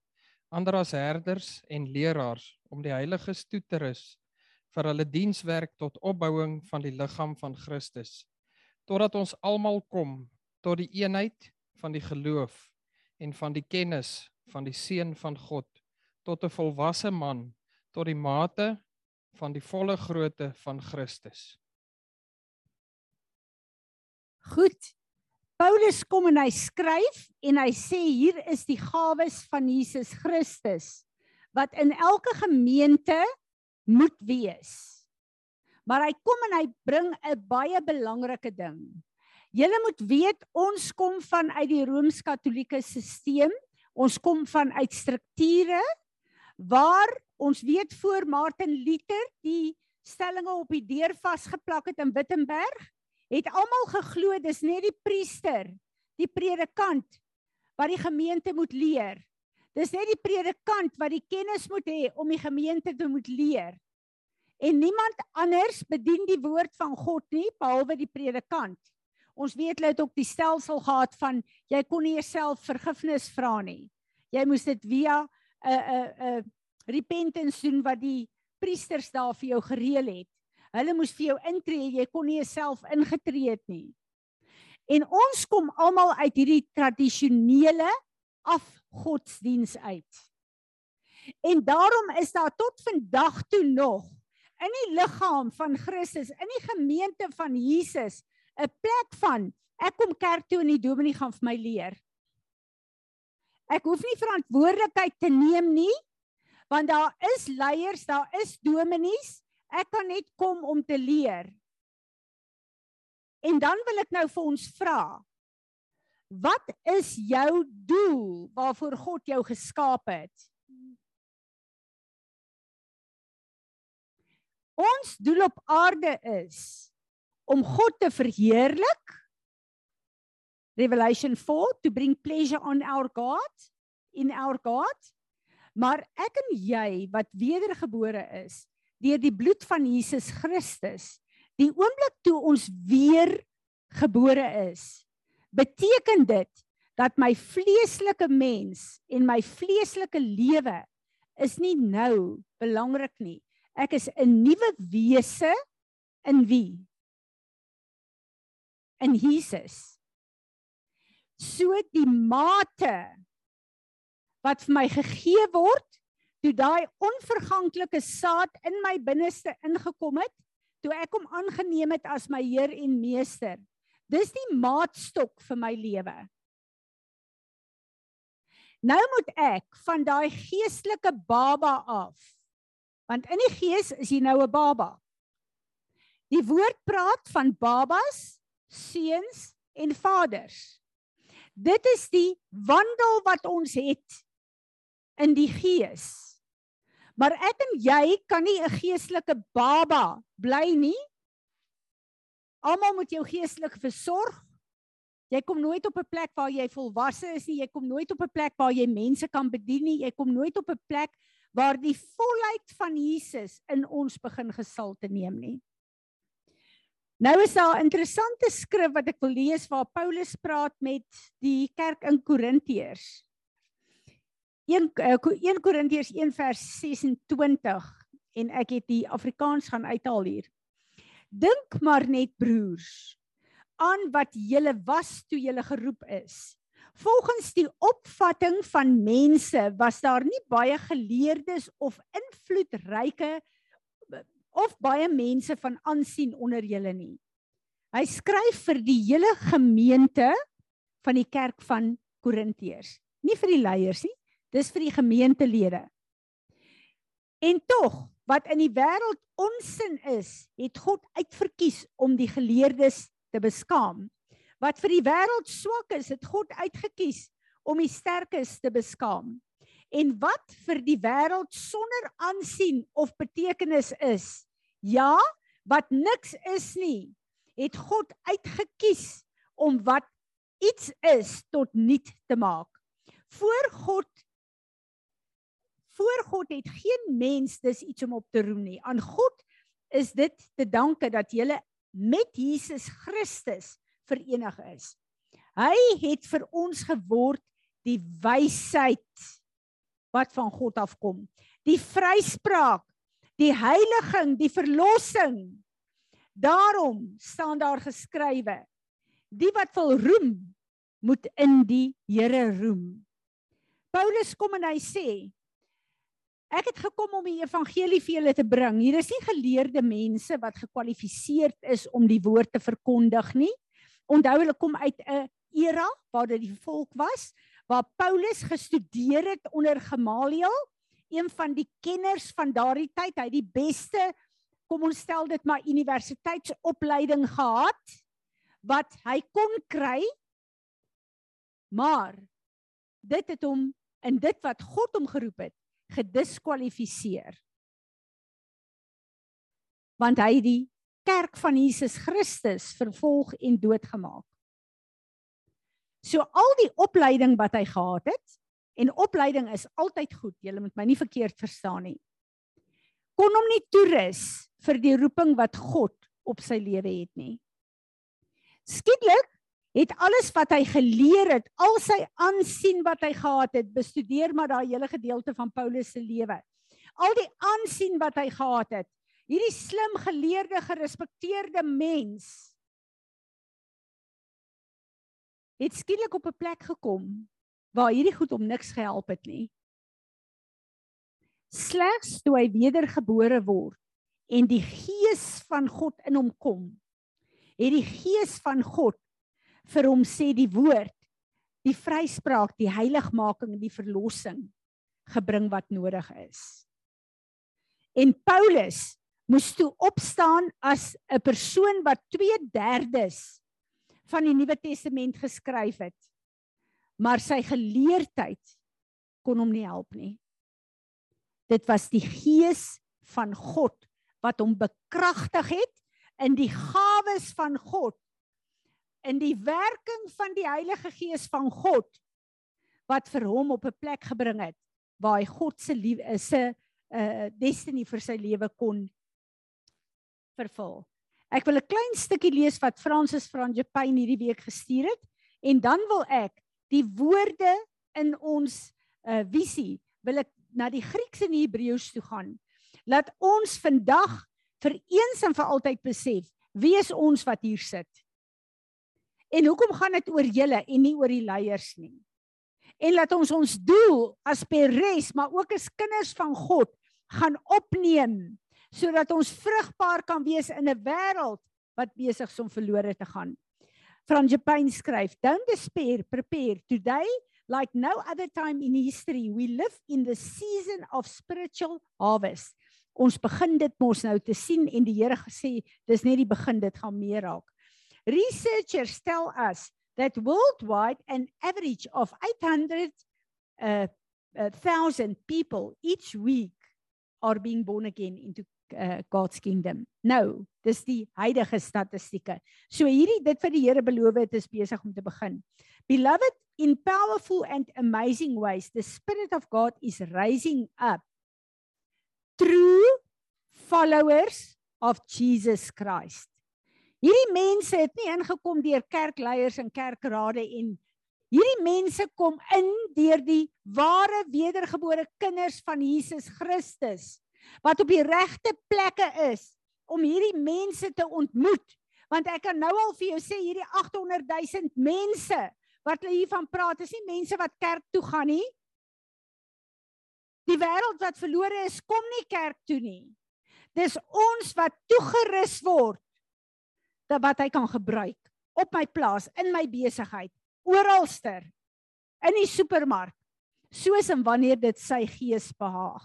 Speaker 3: ander as herders en leraars om die heiliges toe te rus vir hulle dienswerk tot opbouing van die liggaam van Christus totdat ons almal kom tot die eenheid van die geloof en van die kennis van die seun van God tot 'n volwasse man tot die mate van die volle grootte van Christus.
Speaker 1: Goed. Paulus kom en hy skryf en hy sê hier is die gawes van Jesus Christus wat in elke gemeente moet wees. Maar hy kom en hy bring 'n baie belangrike ding. Julle moet weet ons kom vanuit die Rooms-Katolieke stelsel. Ons kom vanuit strukture waar ons weet voor Martin Luther die stellings op die deur vasgeplak het in Wittenberg, het almal geglo dis net die priester, die predikant wat die gemeente moet leer. Dis net die predikant wat die kennis moet hê om die gemeente te moet leer. En niemand anders bedien die woord van God nie behalwe die predikant. Ons weet hulle het ook die stelsel gehad van jy kon nie jouself vergifnis vra nie. Jy moes dit via 'n 'n 'n repentance doen wat die priesters daar vir jou gereël het. Hulle moes vir jou intree, jy kon nie jouself ingetree het nie. En ons kom almal uit hierdie tradisionele afgodsdiens uit. En daarom is daar tot vandag toe nog in die liggaam van Christus, in die gemeente van Jesus, 'n plek van ek kom kerk toe en die dominee gaan vir my leer. Ek hoef nie verantwoordelikheid te neem nie want daar is leiers, daar is dominees. Ek kan net kom om te leer. En dan wil ek nou vir ons vra. Wat is jou doel waarvoor God jou geskaap het? Ons doel op aarde is om God te verheerlik. Revelation 4 to bring pleasure on our God in our God. Maar ek en jy wat wedergebore is deur die bloed van Jesus Christus, die oomblik toe ons weer gebore is, beteken dit dat my vleeslike mens en my vleeslike lewe is nie nou belangrik nie. Ek is 'n nuwe wese in wie? In Jesus. So die mate wat vir my gegee word, toe daai onverganklike saad in my binneste ingekom het, toe ek hom aangeneem het as my Heer en Meester. Dis die maatstok vir my lewe. Nou moet ek van daai geestelike baba af. Want in die gees is jy nou 'n baba. Die woord praat van babas seuns en vaders. Dit is die wandel wat ons het in die gees. Maar ek en jy kan nie 'n geestelike baba bly nie. Almal moet jou geestelik versorg. Jy kom nooit op 'n plek waar jy volwasse is nie. Jy kom nooit op 'n plek waar jy mense kan bedien nie. Jy kom nooit op 'n plek waar die volheid van Jesus in ons begin gesalte neem nie. Nou is daar 'n interessante skrif wat ek wil lees waar Paulus praat met die kerk in Korintiërs. 1 1 Korintiërs 1 vers 26 en ek het die Afrikaans gaan uithaal hier. Dink maar net broers aan wat julle was toe julle geroep is. Volgens die opvatting van mense was daar nie baie geleerdes of invloedryke of baie mense van aansien onder julle nie. Hy skryf vir die hele gemeente van die kerk van Korintiërs, nie vir die leiers nie, dis vir die gemeentelede. En tog, wat in die wêreld onsin is, het God uitverkies om die geleerdes te beskaam. Wat vir die wêreld swak is, het God uitgekies om die sterkes te beskaam. En wat vir die wêreld sonder aansien of betekenis is, ja, wat niks is nie, het God uitgekies om wat iets is tot niet te maak. Voor God voor God het geen mens dis iets om op te roem nie. Aan God is dit te danke dat jy met Jesus Christus verenig is. Hy het vir ons geword die wysheid wat van God afkom. Die vryspraak, die heiliging, die verlossing. Daarom staan daar geskrywe: Die wat wil roem, moet in die Here roem. Paulus kom en hy sê: Ek het gekom om die evangelie vir julle te bring. Hier is nie geleerde mense wat gekwalifiseerd is om die woord te verkondig nie. Onthou hulle kom uit 'n era waar dit die volk was waar Paulus gestudeer het onder Gamaliel, een van die kenners van daardie tyd, hy het die beste kom ons stel dit maar universiteitsopleiding gehad wat hy kon kry. Maar dit het hom in dit wat God hom geroep het, gediskwalifiseer. Want hy het die kerk van Jesus Christus vervolg en doodgemaak. So al die opleiding wat hy gehad het en opleiding is altyd goed, jy moet my nie verkeerd verstaan nie. Kon hom nie toerus vir die roeping wat God op sy lewe het nie. Skielik het alles wat hy geleer het, al sy aansien wat hy gehad het, bestudeer maar daai hele gedeelte van Paulus se lewe. Al die aansien wat hy gehad het, hierdie slim geleerde gerespekteerde mens het skielik op 'n plek gekom waar hierdie goed hom niks gehelp het nie. Slegs toe hy wedergebore word en die gees van God in hom kom, het die gees van God vir hom sê die woord, die vryspraak, die heiligmaking en die verlossing gebring wat nodig is. En Paulus moes toe opstaan as 'n persoon wat 2/3 van die Nuwe Testament geskryf het. Maar sy geleerdheid kon hom nie help nie. Dit was die gees van God wat hom bekragtig het in die gawes van God in die werking van die Heilige Gees van God wat vir hom op 'n plek gebring het waar hy God se lief is 'n uh, destiny vir sy lewe kon vervul. Ek wil 'n klein stukkie lees wat Francis Franjepain hierdie week gestuur het en dan wil ek die woorde in ons uh, visie wil ek na die Grieks en die Hebreëus toe gaan. Laat ons vandag vir eens en vir altyd besef wie is ons wat hier sit. En hoekom gaan dit oor julle en nie oor die leiers nie? En laat ons ons doel as peres, maar ook as kinders van God gaan opneem sodat ons vrugbaar kan wees in 'n wêreld wat besig is om verlore te gaan. Franjepain skryf: Don't despair, prepare today like no other time in history. We live in the season of spiritual harvest. Ons begin dit mos nou te sien en die Here gesê dis net die begin, dit gaan meer raak. Researchers tell us that worldwide an average of 800 uh, uh, thousand people each week are being born again into uh, God's kingdom. Nou, dis die huidige statistieke. So hierdie dit vir die Here beloof het is besig om te begin. Beloved in powerful and amazing ways the spirit of God is rising up true followers of Jesus Christ. Hierdie mense het nie ingekom deur kerkleiers en kerkrade en hierdie mense kom in deur die ware wedergebore kinders van Jesus Christus wat op die regte plekke is om hierdie mense te ontmoet want ek kan nou al vir jou sê hierdie 800 000 mense wat hulle hiervan praat is nie mense wat kerk toe gaan nie. Die wêreld wat verlore is, kom nie kerk toe nie. Dis ons wat toegerus word dat wat hy kan gebruik op my plaas, in my besigheid, oralster, in die supermark, soos en wanneer dit sy gees behaag.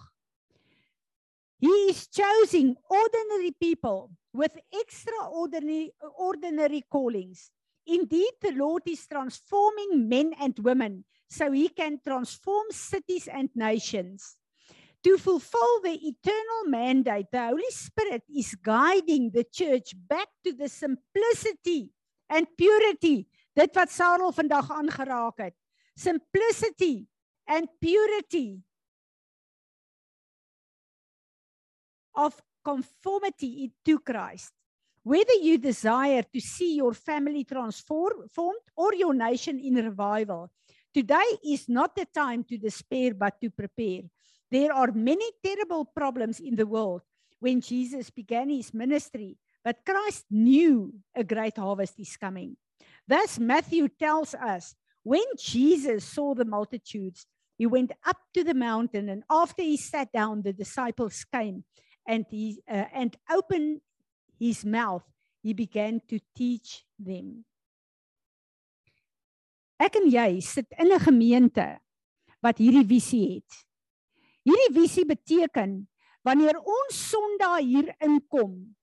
Speaker 1: He is choosing ordinary people with extraordinary ordinary callings. Indeed, the Lord is transforming men and women so he can transform cities and nations. To fulfill the eternal mandate, the Holy Spirit is guiding the church back to the simplicity and purity. Dit wat Sarel vandag aangeraak het. Simplicity and purity of conformity to Christ. Whether you desire to see your family transformed or your nation in revival, today is not the time to despair but to prepare. There are many terrible problems in the world when Jesus began his ministry, but Christ knew a great harvest is coming. Thus, Matthew tells us when Jesus saw the multitudes, he went up to the mountain, and after he sat down, the disciples came and he uh, and opened his mouth he began to teach them. Ek en jy sit in 'n gemeente wat hierdie visie het. Hierdie visie beteken wanneer ons sondae hier inkom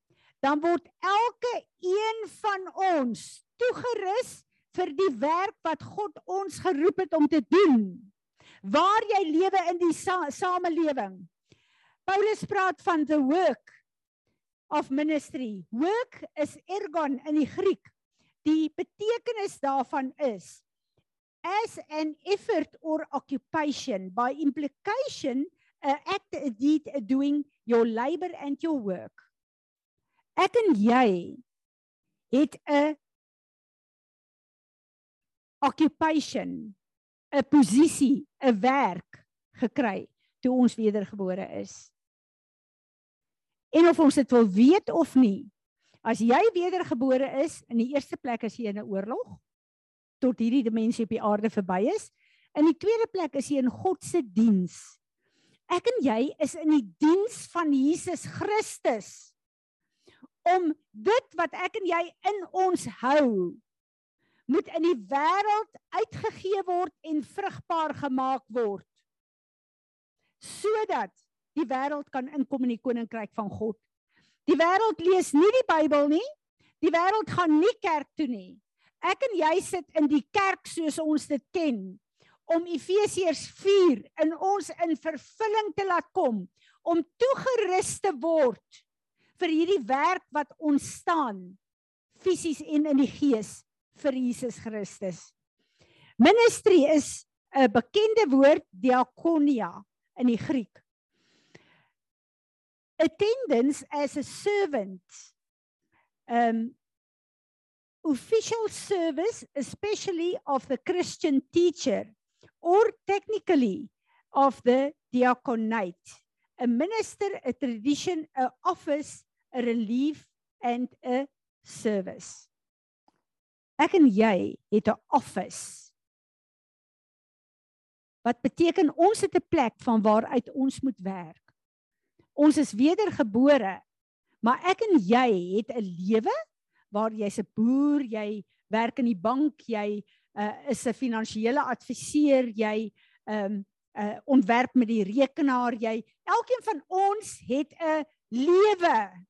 Speaker 1: dan word elke een van ons toegerus vir die werk wat God ons geroep het om te doen. Waar jy lewe in die sa samelewing Paulus praat van the work of ministry. Work is ergon in die Griek. Die betekenis daarvan is as an effort or occupation by implication a act a deed a doing your labor and your work. Ek en jy het 'n occupation, 'n posisie, 'n werk gekry toe ons wedergebore is en of ons dit wil weet of nie. As jy wedergebore is, in die eerste plek is jy in 'n oorlog tot hierdie dimensie op die aarde verby is. In die tweede plek is jy in God se diens. Ek en jy is in die diens van Jesus Christus om dit wat ek en jy in ons hou moet in die wêreld uitgegee word en vrugbaar gemaak word sodat die wêreld kan inkom in die koninkryk van God. Die wêreld lees nie die Bybel nie. Die wêreld gaan nie kerk toe nie. Ek en jy sit in die kerk soos ons dit ken om Efesiërs 4 in ons in vervulling te laat kom om toegerus te word vir hierdie werk wat ons staan fisies en in die gees vir Jesus Christus. Ministry is 'n bekende woord diakonia in die Griek. Attendance as a servant um official service especially of the christian teacher or technically of the diaconate a minister a tradition a office a relief and a service. Ek en jy het 'n office wat beteken ons het 'n plek van waaruit ons moet werk Ons is wedergebore. Maar ek en jy het 'n lewe waar jy's 'n boer, jy werk in die bank, jy uh, is 'n finansiële adviseur, jy um, uh, ontwerp met die rekenaar, jy elkeen van ons het 'n lewe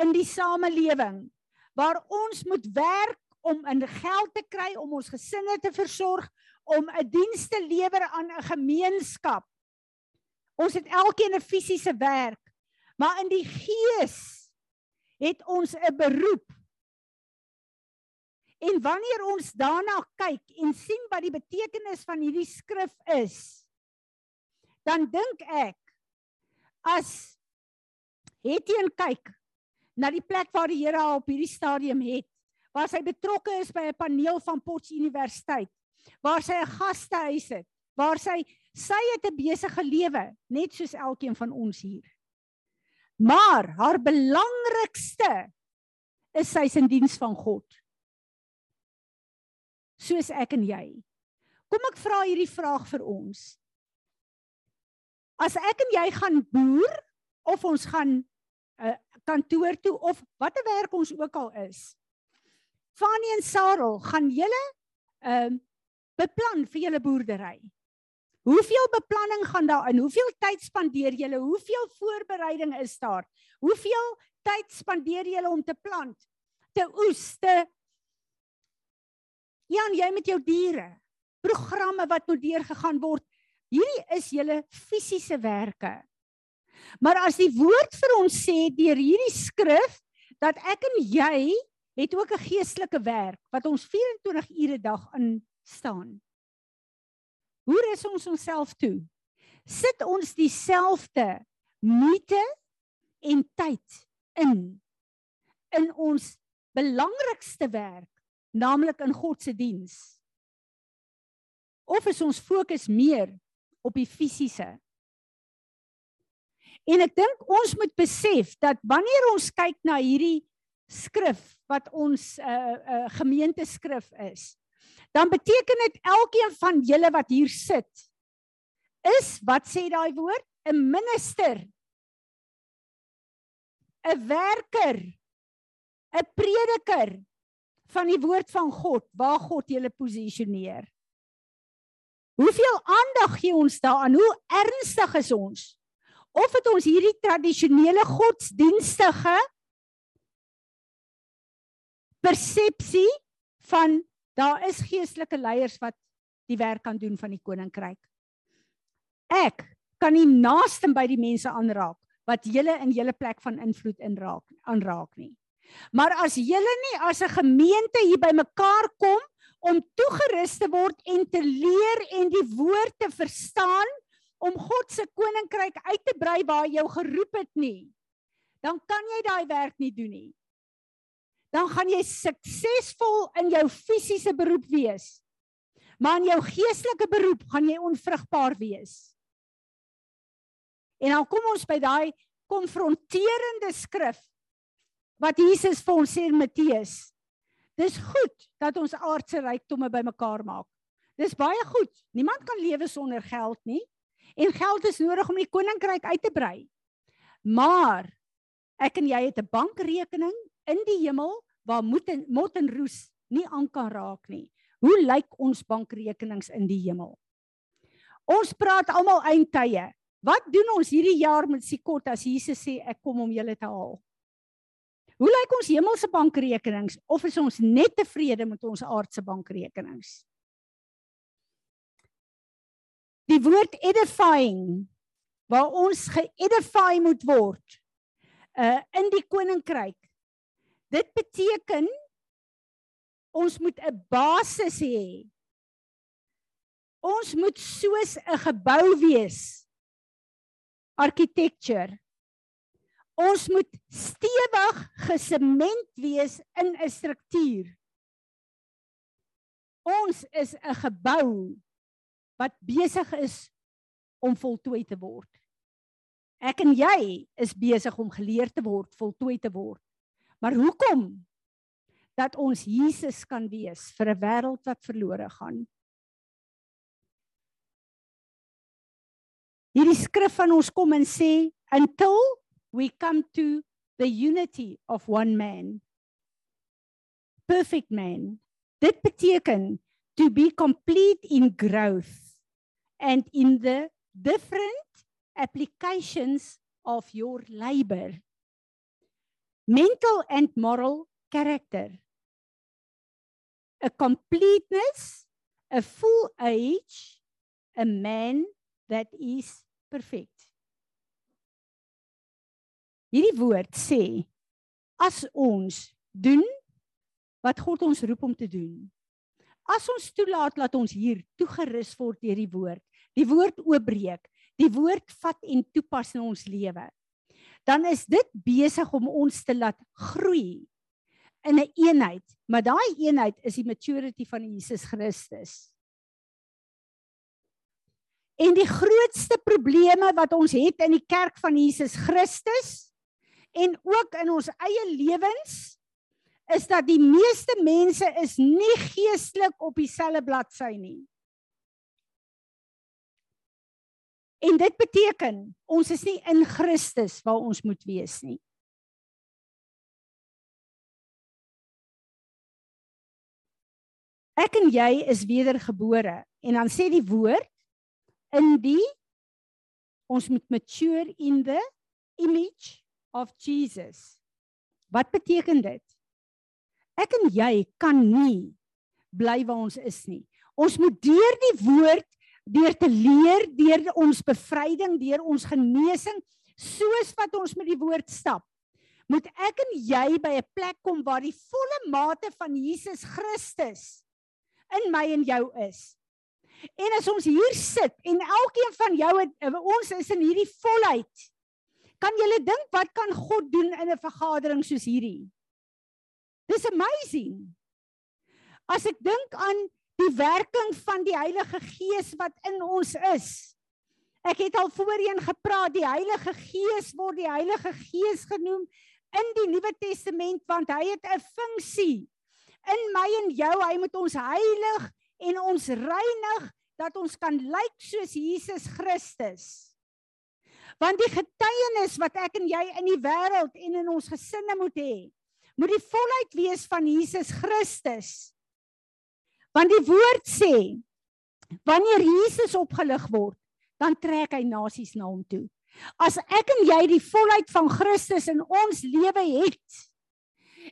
Speaker 1: in die samelewing waar ons moet werk om in geld te kry om ons gesinne te versorg, om 'n diens te lewer aan 'n gemeenskap. Ons het elkeen 'n fisiese werk, maar in die gees het ons 'n beroep. En wanneer ons daarna kyk en sien wat die betekenis van hierdie skrif is, dan dink ek as Hetien kyk na die plek waar die Here op hierdie stadium het, waar sy betrokke is by 'n paneel van Potch Universiteit, waar sy 'n gastehuis het, waar sy Sy het 'n besige lewe, net soos elkeen van ons hier. Maar haar belangrikste is sy in diens van God. soos ek en jy. Kom ek vra hierdie vraag vir ons. As ek en jy gaan boer of ons gaan 'n uh, kantoor toe of watter werk ons ook al is. Fanie en Sarel, gaan julle ehm uh, beplan vir julle boerdery? Hoeveel beplanning gaan daarin? Hoeveel tyd spandeer julle? Hoeveel voorbereiding is daar? Hoeveel tyd spandeer julle om te plant, te oes, te Jan, jy met jou diere, programme wat moet deurgegaan word. Hierdie is julle fisiese werke. Maar as die woord vir ons sê deur hierdie skrif dat ek en jy het ook 'n geestelike werk wat ons 24 ure 'n dag in staan. Hoe rus ons onsself toe? Sit ons dieselfde moeite en tyd in in ons belangrikste werk, naamlik in God se diens? Of is ons fokus meer op die fisiese? En ek dink ons moet besef dat wanneer ons kyk na hierdie skrif wat ons 'n uh, uh, gemeenteskrif is, dan beteken dit elkeen van julle wat hier sit is wat sê daai woord 'n minister 'n werker 'n prediker van die woord van God waar God julle posisioneer Hoeveel aandag gee ons daaraan? Hoe ernstig is ons? Of het ons hierdie tradisionele godsdienstige persepsie van Daar is geestelike leiers wat die werk kan doen van die koninkryk. Ek kan nie naaste by die mense aanraak wat julle in julle plek van invloed inraak aanraak nie. Maar as julle nie as 'n gemeente hier by mekaar kom om toegerus te word en te leer en die woord te verstaan om God se koninkryk uit te brei waar jy geroep het nie, dan kan jy daai werk nie doen nie dan gaan jy suksesvol in jou fisiese beroep wees. Maar in jou geestelike beroep gaan jy onvrugbaar wees. En dan kom ons by daai konfronterende skrif wat Jesus vir ons sê in Matteus. Dis goed dat ons aardse rykdomme bymekaar maak. Dis baie goed. Niemand kan lewe sonder geld nie. En geld is nodig om die koninkryk uit te brei. Maar ek en jy het 'n bankrekening in die hemel waar moet en mot en roes nie aan kan raak nie. Hoe lyk ons bankrekenings in die hemel? Ons praat almal eindtye. Wat doen ons hierdie jaar met Sikot as Jesus sê ek kom om julle te haal? Hoe lyk ons hemelse bankrekenings of is ons net tevrede met ons aardse bankrekenings? Die woord edifying waar ons geedify moet word uh in die koninkryk Dit beteken ons moet 'n basis hê. Ons moet soos 'n gebou wees. Architecture. Ons moet stewig gesement wees in 'n struktuur. Ons is 'n gebou wat besig is om voltooi te word. Ek en jy is besig om geleer te word, voltooi te word. Maar hoekom? Dat ons Jesus kan wees vir 'n wêreld wat verlore gaan? Hierdie skrif van ons kom en sê until we come to the unity of one man. Perfect man. Dit beteken to be complete in growth and in the different applications of your labor mental and moral character a completeness a full age a man that is perfect. Hierdie woord sê as ons doen wat God ons roep om te doen as ons toelaat dat ons hier toegerus word deur die woord die woord oopbreek die woord vat en toepas in ons lewe dan is dit besig om ons te laat groei in 'n een eenheid, maar daai eenheid is die maturity van Jesus Christus. En die grootste probleme wat ons het in die kerk van Jesus Christus en ook in ons eie lewens is dat die meeste mense is nie geestelik op dieselfde bladsy nie. En dit beteken ons is nie in Christus waar ons moet wees nie. Ek en jy is wedergebore en dan sê die woord in die ons moet mature in the image of Jesus. Wat beteken dit? Ek en jy kan nie bly waar ons is nie. Ons moet deur die woord, deur te leer, deur ons bevryding, deur ons genesing, soos wat ons met die woord stap, moet ek en jy by 'n plek kom waar die volle mate van Jesus Christus in my en jou is. En as ons hier sit en elkeen van jou het, ons is in hierdie volheid. Kan julle dink wat kan God doen in 'n vergadering soos hierdie? Dis amazing. As ek dink aan die werking van die Heilige Gees wat in ons is. Ek het al voorheen gepraat, die Heilige Gees word die Heilige Gees genoem in die Nuwe Testament want hy het 'n funksie in my en jou, hy moet ons heilig en ons reinig dat ons kan lyk soos Jesus Christus. Want die getuienis wat ek en jy in die wêreld en in ons gesinne moet hê, moet die volheid wees van Jesus Christus. Want die woord sê wanneer Jesus opgelig word, dan trek hy nasies na hom toe. As ek en jy die volheid van Christus in ons lewe het,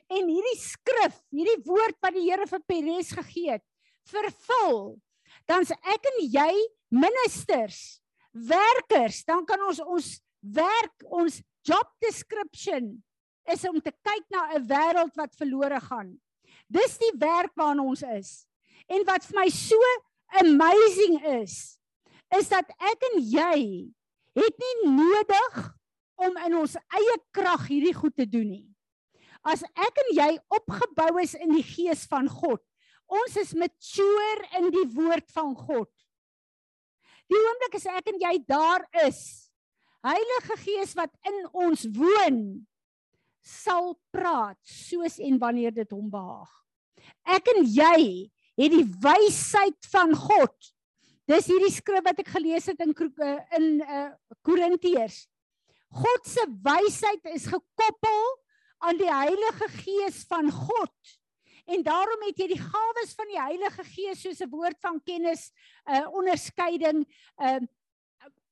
Speaker 1: en hierdie skrif, hierdie woord wat die Here vir Peres gegee het, vervul, dan's ek en jy ministers, werkers, dan kan ons ons werk, ons job description is om te kyk na 'n wêreld wat verlore gaan. Dis die werk waarna ons is. En wat vir my so amazing is, is dat ek en jy het nie nodig om in ons eie krag hierdie goed te doen nie as ek en jy opgebou is in die gees van God, ons is mature in die woord van God. Die oomblik as ek en jy daar is, Heilige Gees wat in ons woon, sal praat soos en wanneer dit hom behaag. Ek en jy het die wysheid van God. Dis hierdie skrif wat ek gelees het in in uh Korintiërs. God se wysheid is gekoppel aan die Heilige Gees van God. En daarom het jy die gawes van die Heilige Gees soos 'n woord van kennis, 'n uh, onderskeiding, 'n uh,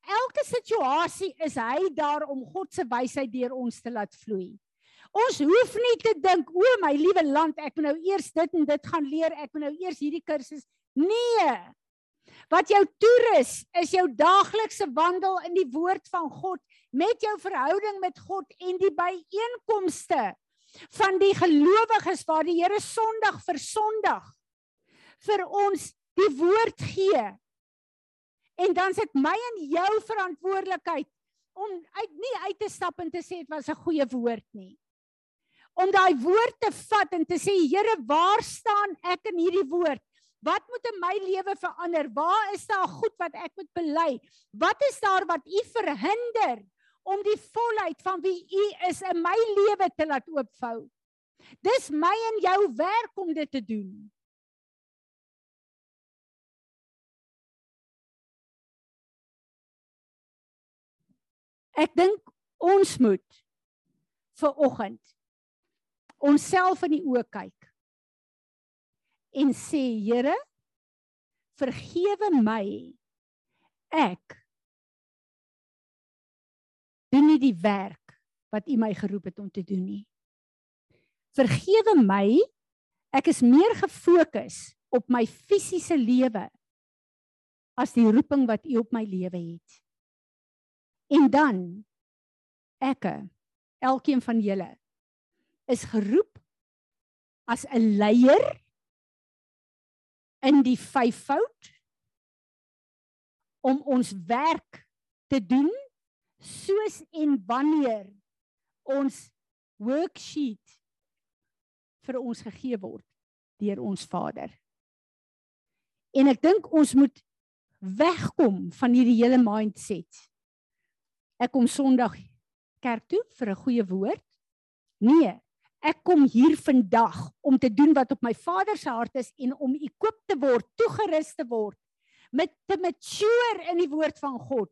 Speaker 1: elke situasie is hy daar om God se wysheid deur ons te laat vloei. Ons hoef nie te dink o my liewe land, ek moet nou eers dit en dit gaan leer, ek moet nou eers hierdie kursus. Nee. Wat jou toerus is jou daaglikse wandel in die woord van God met jou verhouding met God en die byeenkomste van die gelowiges waar die Here Sondag vir Sondag vir ons die woord gee. En dan sit my en jou verantwoordelikheid om uit nie uit te stap en te sê dit was 'n goeie woord nie. Om daai woord te vat en te sê Here, waar staan ek in hierdie woord? Wat moet in my lewe verander? Waar is daar goed wat ek moet bely? Wat is daar wat u verhinder om die volheid van wie U is in my lewe te laat oopvou. Dis my en jou werk om dit te doen. Ek dink ons moet vir oggend onsself in die oë kyk en sê Here vergewe my ek doen nie die werk wat U my geroep het om te doen nie. Vergewe my. Ek is meer gefokus op my fisiese lewe as die roeping wat U op my lewe het. En dan ek elkeen van julle is geroep as 'n leier in die vyfvoud om ons werk te doen soos en wanneer ons worksheet vir ons gegee word deur ons Vader. En ek dink ons moet wegkom van hierdie hele mindset. Ek kom Sondag kerk toe vir 'n goeie woord. Nee, Ek kom hier vandag om te doen wat op my Vader se hart is en om ekoop te word, toegerus te word met te mature in die woord van God.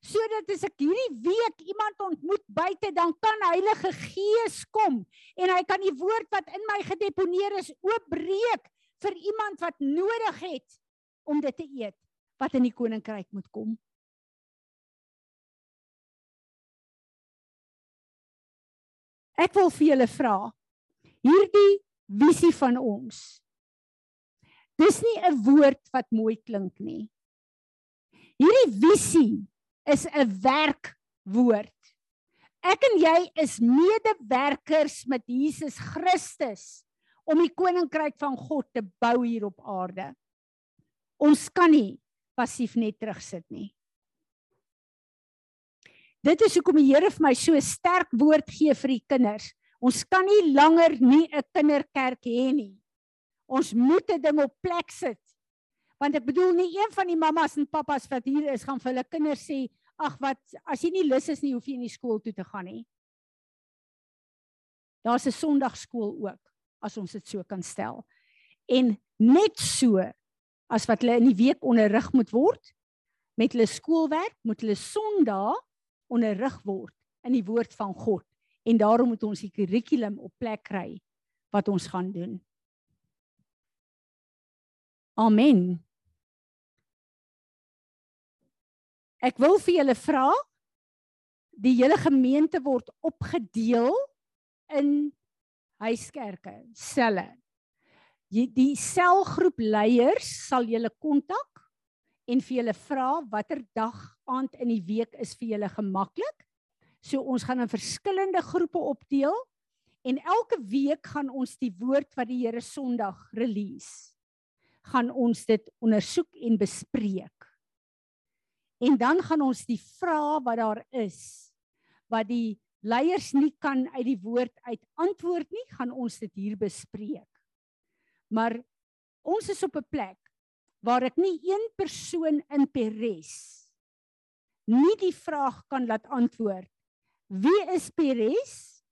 Speaker 1: Sodat as ek hierdie week iemand ontmoet buite, dan kan Heilige Gees kom en hy kan die woord wat in my gedeponeer is oopbreek vir iemand wat nodig het om dit te eet wat in die koninkryk moet kom. Ek wil vir julle vra hierdie visie van ons. Dis nie 'n woord wat mooi klink nie. Hierdie visie is 'n werkwoord. Ek en jy is medewerkers met Jesus Christus om die koninkryk van God te bou hier op aarde. Ons kan nie passief net terugsit nie. Dit is hoekom die Here vir my so sterk woord gee vir die kinders. Ons kan nie langer nie 'n kinderkerk hê nie. Ons moet 'n ding op plek sit. Want ek bedoel nie een van die mammas en pappas wat hier is gaan vir hulle kinders sê, "Ag wat, as jy nie lus is nie, hoef jy nie skool toe te gaan nie." Daar's 'n Sondagskool ook, as ons dit so kan stel. En net so as wat hulle in die week onderrig moet word met hulle skoolwerk, moet hulle Sondag onderrig word in die woord van God en daarom moet ons die kurrikulum op plek kry wat ons gaan doen. Amen. Ek wil vir julle vra die hele gemeente word opgedeel in huiskerke, selle. Die selgroep leiers sal julle kontak en vir julle vra watter dag aand in die week is vir julle gemaklik. So ons gaan in verskillende groepe opdeel en elke week gaan ons die woord wat die Here Sondag release gaan ons dit ondersoek en bespreek. En dan gaan ons die vrae wat daar is wat die leiers nie kan uit die woord uit antwoord nie, gaan ons dit hier bespreek. Maar ons is op 'n plek waar ek nie een persoon in Peres nie die vraag kan laat antwoord. Wie is Peres?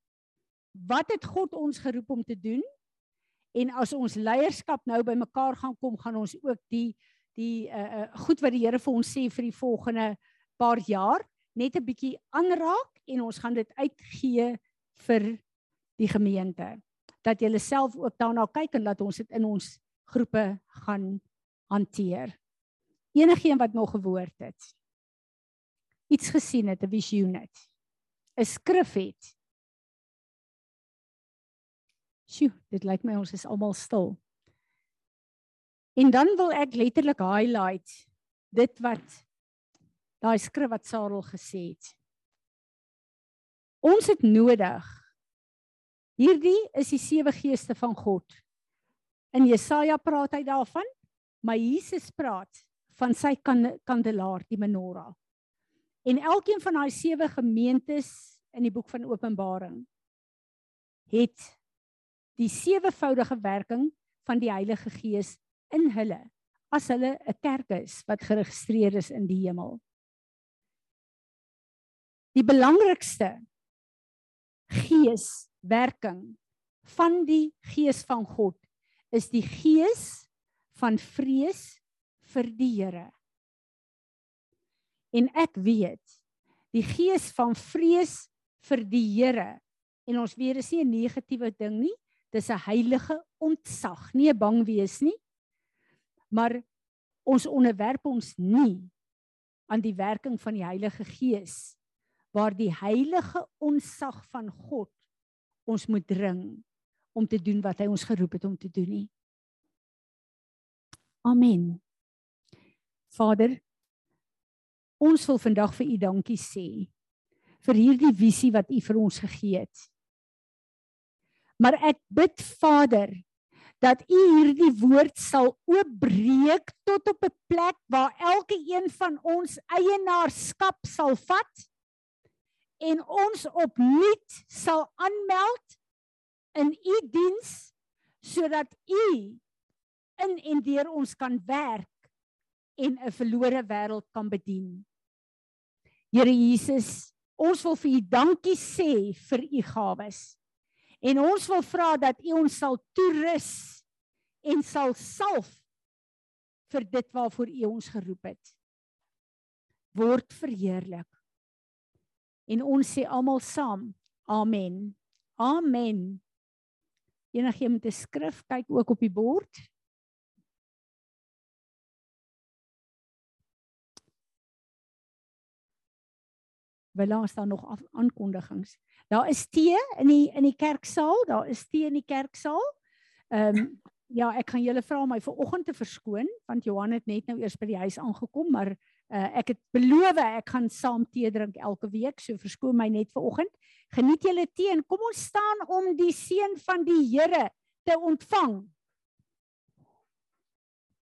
Speaker 1: Wat het God ons geroep om te doen? En as ons leierskap nou bymekaar gaan kom, gaan ons ook die die uh, goed wat die Here vir ons sê vir die volgende paar jaar net 'n bietjie aanraak en ons gaan dit uitgee vir die gemeente. Dat julle self ook daarna kyk en laat ons dit in ons groepe gaan hanteer. Enigeen wat nog gewoord het. Iets gesien het, 'n visioen het. 'n Skrif het. Sjoe, dit lyk my ons is almal stil. En dan wil ek letterlik highlight dit wat daai skrif wat Sarel gesê het. Ons het nodig. Hierdie is die sewe geeste van God. In Jesaja praat hy daarvan Maar Jesus praat van sy kandelaar, die menorah. En elkeen van daai sewe gemeentes in die boek van Openbaring het die sewevoudige werking van die Heilige Gees in hulle as hulle 'n kerk is wat geregistreer is in die hemel. Die belangrikste gees werking van die gees van God is die gees van vrees vir die Here. En ek weet die gees van vrees vir die Here en ons weet dis nie 'n negatiewe ding nie, dis 'n heilige ontzag, nie 'n bang wees nie. Maar ons onderwerp ons nie aan die werking van die Heilige Gees waar die heilige ontzag van God ons moet dring om te doen wat hy ons geroep het om te doen nie. Amen. Vader, ons wil vandag vir U dankie sê vir hierdie visie wat U vir ons gegee het. Maar ek bid Vader dat U hierdie woord sal oopbreek tot op 'n plek waar elke een van ons eienaarskap sal vat en ons opnuut sal aanmeld in U diens sodat U in en deur ons kan werk en 'n verlore wêreld kan bedien. Here Jesus, ons wil vir U dankie sê vir U gawes. En ons wil vra dat U ons sal toerus en sal salf vir dit waarvoor U ons geroep het. Word verheerlik. En ons sê almal saam: Amen. Amen. Enigiemand met 'n skrif kyk ook op die bord. Wel staan nog af, aankondigings. Daar is tee in die in die kerksaal, daar is tee in die kerksaal. Ehm um, ja, ek gaan julle vra my vanoggend te verskoon want Johan het net nou eers by die huis aangekom, maar uh, ek het beloof ek gaan saam tee drink elke week, so verskoon my net vanoggend. Geniet julle tee en kom ons staan om die seën van die Here te ontvang.